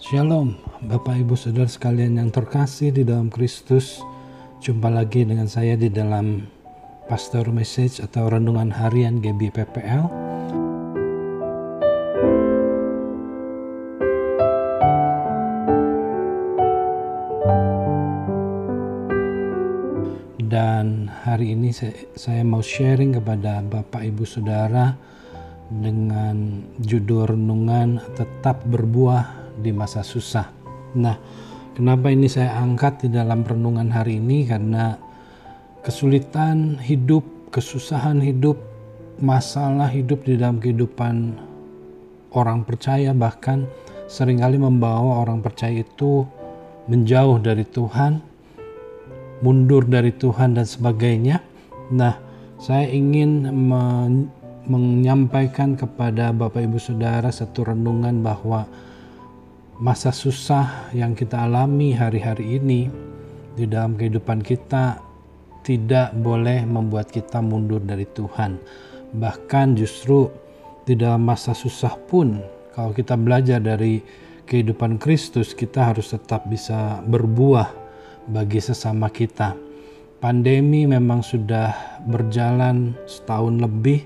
Shalom, Bapak Ibu Saudara sekalian yang terkasih di dalam Kristus. Jumpa lagi dengan saya di dalam Pastor Message atau Renungan Harian GBPPL. Dan hari ini saya, mau sharing kepada Bapak Ibu Saudara dengan judul renungan tetap berbuah di masa susah. Nah, kenapa ini saya angkat di dalam renungan hari ini? Karena kesulitan hidup, kesusahan hidup, masalah hidup di dalam kehidupan orang percaya bahkan sering kali membawa orang percaya itu menjauh dari Tuhan, mundur dari Tuhan dan sebagainya. Nah, saya ingin menyampaikan kepada Bapak Ibu Saudara satu renungan bahwa masa susah yang kita alami hari-hari ini di dalam kehidupan kita tidak boleh membuat kita mundur dari Tuhan. Bahkan justru di dalam masa susah pun kalau kita belajar dari kehidupan Kristus kita harus tetap bisa berbuah bagi sesama kita. Pandemi memang sudah berjalan setahun lebih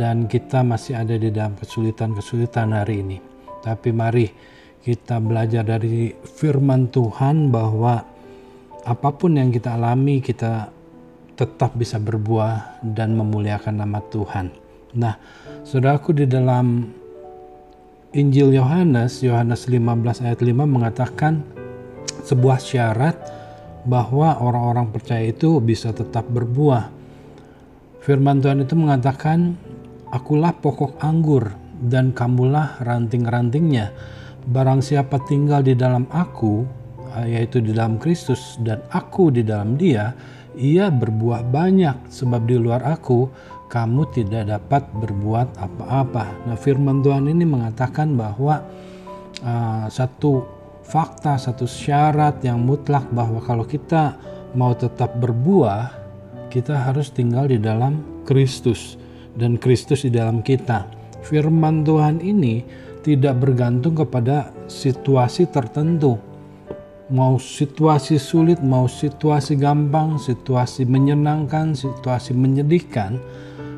dan kita masih ada di dalam kesulitan-kesulitan hari ini. Tapi mari kita belajar dari firman Tuhan bahwa apa pun yang kita alami kita tetap bisa berbuah dan memuliakan nama Tuhan. Nah, saudaraku di dalam Injil Yohanes, Yohanes 15 ayat 5 mengatakan sebuah syarat bahwa orang-orang percaya itu bisa tetap berbuah. Firman Tuhan itu mengatakan, Akulah pokok anggur dan kamulah ranting-rantingnya Barang siapa tinggal di dalam aku, eh, yaitu di dalam Kristus, dan aku di dalam dia, ia berbuah banyak, sebab di luar aku, kamu tidak dapat berbuat apa-apa. Nah firman Tuhan ini mengatakan bahwa uh, satu fakta, satu syarat yang mutlak bahwa kalau kita mau tetap berbuah, kita harus tinggal di dalam Kristus dan Kristus di dalam kita. Firman Tuhan ini tidak bergantung kepada situasi tertentu. Mau situasi sulit, mau situasi gampang, situasi menyenangkan, situasi menyedihkan,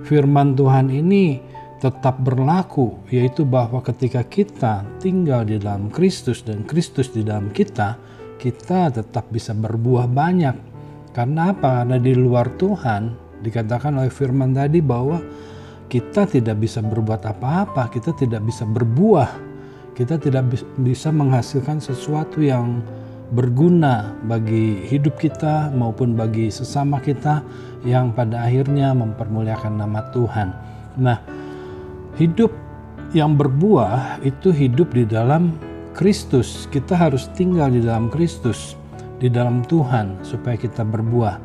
firman Tuhan ini tetap berlaku, yaitu bahwa ketika kita tinggal di dalam Kristus dan Kristus di dalam kita, kita tetap bisa berbuah banyak. Karena apa? Karena di luar Tuhan, dikatakan oleh firman tadi bahwa kita tidak bisa berbuat apa-apa, kita tidak bisa berbuah, kita tidak bisa menghasilkan sesuatu yang berguna bagi hidup kita maupun bagi sesama kita yang pada akhirnya mempermuliakan nama Tuhan. Nah, hidup yang berbuah itu hidup di dalam Kristus. Kita harus tinggal di dalam Kristus, di dalam Tuhan supaya kita berbuah.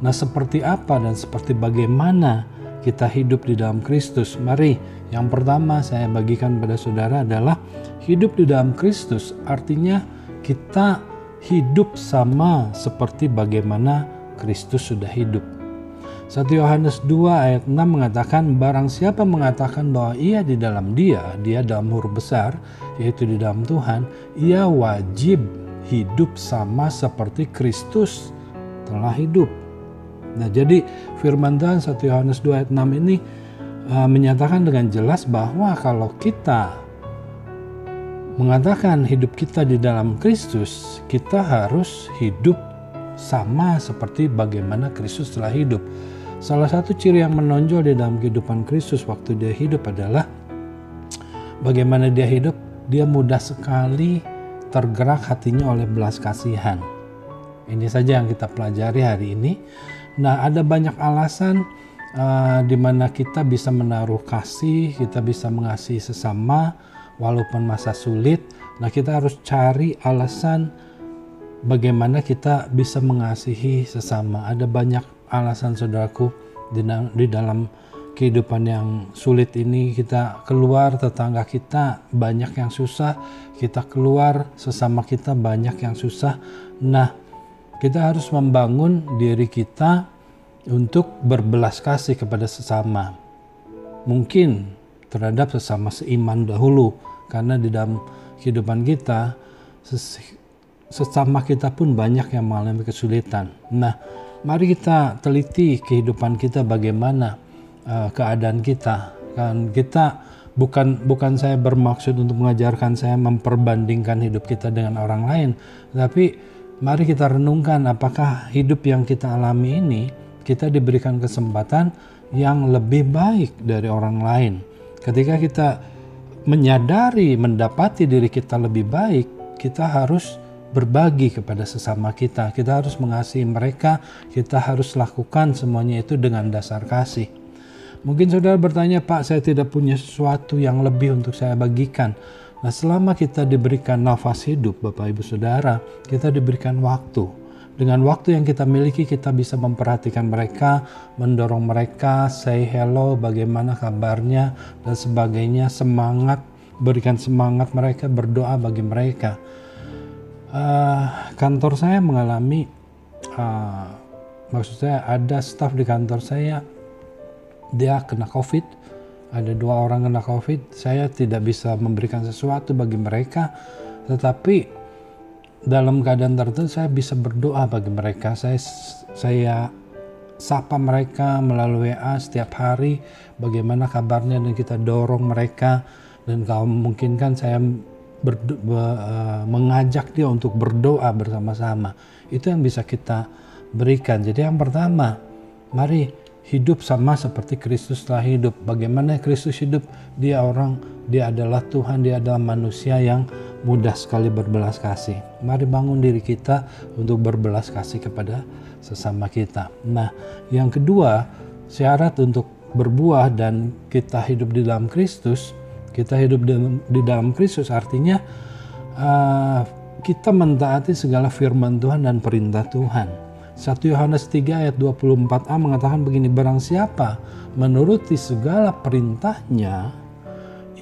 Nah, seperti apa dan seperti bagaimana kita hidup di dalam Kristus. Mari, yang pertama saya bagikan pada saudara adalah hidup di dalam Kristus. Artinya kita hidup sama seperti bagaimana Kristus sudah hidup. 1 Yohanes 2 ayat 6 mengatakan barang siapa mengatakan bahwa ia di dalam dia, dia dalam huruf besar, yaitu di dalam Tuhan, ia wajib hidup sama seperti Kristus telah hidup. Nah, jadi firman Tuhan 1 Yohanes 2 ayat 6 ini uh, menyatakan dengan jelas bahwa kalau kita mengatakan hidup kita di dalam Kristus, kita harus hidup sama seperti bagaimana Kristus telah hidup. Salah satu ciri yang menonjol di dalam kehidupan Kristus waktu dia hidup adalah bagaimana dia hidup, dia mudah sekali tergerak hatinya oleh belas kasihan. Ini saja yang kita pelajari hari ini Nah, ada banyak alasan uh, di mana kita bisa menaruh kasih, kita bisa mengasihi sesama walaupun masa sulit. Nah, kita harus cari alasan bagaimana kita bisa mengasihi sesama. Ada banyak alasan saudaraku di, di dalam kehidupan yang sulit ini kita keluar tetangga kita banyak yang susah, kita keluar sesama kita banyak yang susah. Nah, kita harus membangun diri kita untuk berbelas kasih kepada sesama. Mungkin terhadap sesama seiman dahulu, karena di dalam kehidupan kita sesama kita pun banyak yang mengalami kesulitan. Nah, mari kita teliti kehidupan kita bagaimana uh, keadaan kita. Kan kita bukan bukan saya bermaksud untuk mengajarkan saya memperbandingkan hidup kita dengan orang lain, tapi mari kita renungkan apakah hidup yang kita alami ini kita diberikan kesempatan yang lebih baik dari orang lain. Ketika kita menyadari, mendapati diri kita lebih baik, kita harus berbagi kepada sesama kita. Kita harus mengasihi mereka, kita harus lakukan semuanya itu dengan dasar kasih. Mungkin saudara bertanya, Pak, saya tidak punya sesuatu yang lebih untuk saya bagikan. Nah, selama kita diberikan nafas hidup, Bapak Ibu Saudara, kita diberikan waktu dengan waktu yang kita miliki, kita bisa memperhatikan mereka, mendorong mereka, say hello, bagaimana kabarnya, dan sebagainya. Semangat, berikan semangat mereka, berdoa bagi mereka. Uh, kantor saya mengalami, uh, maksud saya ada staff di kantor saya, dia kena COVID, ada dua orang kena COVID. Saya tidak bisa memberikan sesuatu bagi mereka, tetapi dalam keadaan tertentu saya bisa berdoa bagi mereka. Saya saya sapa mereka melalui WA setiap hari bagaimana kabarnya dan kita dorong mereka dan kalau memungkinkan saya berdo, be, uh, mengajak dia untuk berdoa bersama-sama. Itu yang bisa kita berikan. Jadi yang pertama, mari hidup sama seperti Kristus telah hidup. Bagaimana Kristus hidup? Dia orang, dia adalah Tuhan, dia adalah manusia yang mudah sekali berbelas kasih. Mari bangun diri kita untuk berbelas kasih kepada sesama kita. Nah, yang kedua, syarat untuk berbuah dan kita hidup di dalam Kristus, kita hidup di dalam Kristus artinya uh, kita mentaati segala firman Tuhan dan perintah Tuhan. 1 Yohanes 3 ayat 24a mengatakan begini, barang siapa menuruti segala perintahnya,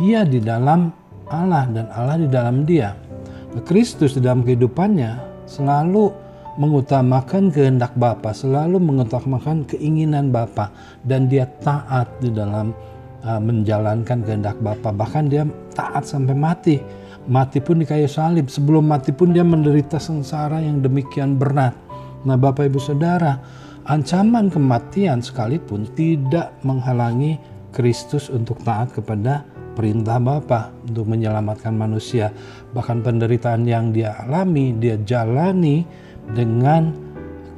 ia di dalam Allah dan Allah di dalam dia. Kristus di dalam kehidupannya selalu mengutamakan kehendak Bapa, selalu mengutamakan keinginan Bapa dan dia taat di dalam uh, menjalankan kehendak Bapa. Bahkan dia taat sampai mati. Mati pun di kayu salib. Sebelum mati pun dia menderita sengsara yang demikian berat. Nah, Bapak Ibu Saudara, ancaman kematian sekalipun tidak menghalangi Kristus untuk taat kepada perintah Bapa untuk menyelamatkan manusia. Bahkan penderitaan yang dia alami, dia jalani dengan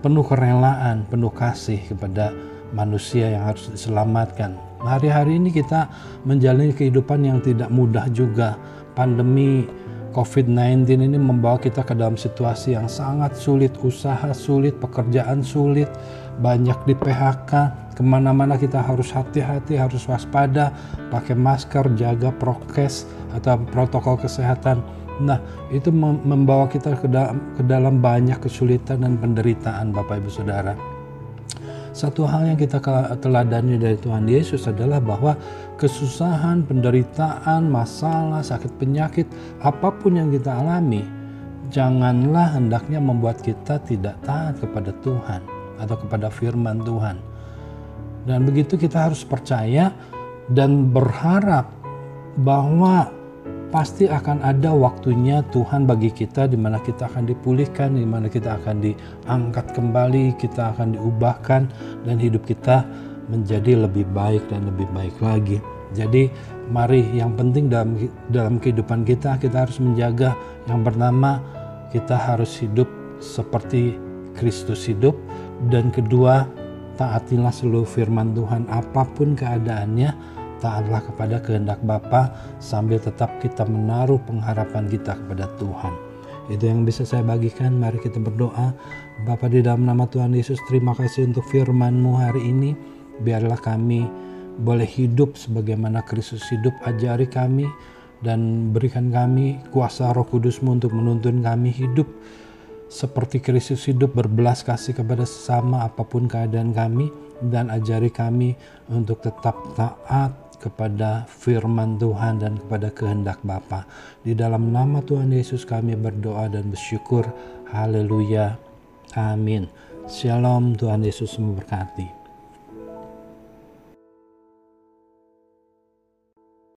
penuh kerelaan, penuh kasih kepada manusia yang harus diselamatkan. Hari-hari ini kita menjalani kehidupan yang tidak mudah juga. Pandemi COVID-19 ini membawa kita ke dalam situasi yang sangat sulit, usaha sulit, pekerjaan sulit, banyak di PHK, ke mana-mana kita harus hati-hati, harus waspada, pakai masker, jaga prokes atau protokol kesehatan. Nah, itu membawa kita ke dalam, ke dalam banyak kesulitan dan penderitaan Bapak Ibu Saudara. Satu hal yang kita teladani dari Tuhan Yesus adalah bahwa kesusahan, penderitaan, masalah, sakit penyakit, apa pun yang kita alami, janganlah hendaknya membuat kita tidak taat kepada Tuhan atau kepada firman Tuhan. Dan begitu kita harus percaya dan berharap bahwa pasti akan ada waktunya Tuhan bagi kita di mana kita akan dipulihkan, di mana kita akan diangkat kembali, kita akan diubahkan dan hidup kita menjadi lebih baik dan lebih baik lagi. Jadi mari yang penting dalam dalam kehidupan kita kita harus menjaga yang pertama kita harus hidup seperti Kristus hidup dan kedua taatilah seluruh firman Tuhan apa pun keadaannya, taatlah kepada kehendak Bapa sambil tetap kita menaruh pengharapan kita kepada Tuhan. Itu yang bisa saya bagikan. Mari kita berdoa. Bapa di dalam nama Tuhan Yesus, terima kasih untuk firman-Mu hari ini. Biarlah kami boleh hidup sebagaimana Kristus hidup. Ajari kami dan berikan kami kuasa roh kudus-Mu untuk menuntun kami hidup seperti Kristus hidup berbelas kasih kepada sesama apa pun keadaan kami dan ajari kami untuk tetap taat kepada firman Tuhan dan kepada kehendak Bapa. Di dalam nama Tuhan Yesus kami berdoa dan bersyukur. Haleluya. Amin. Shalom Tuhan Yesus memberkati.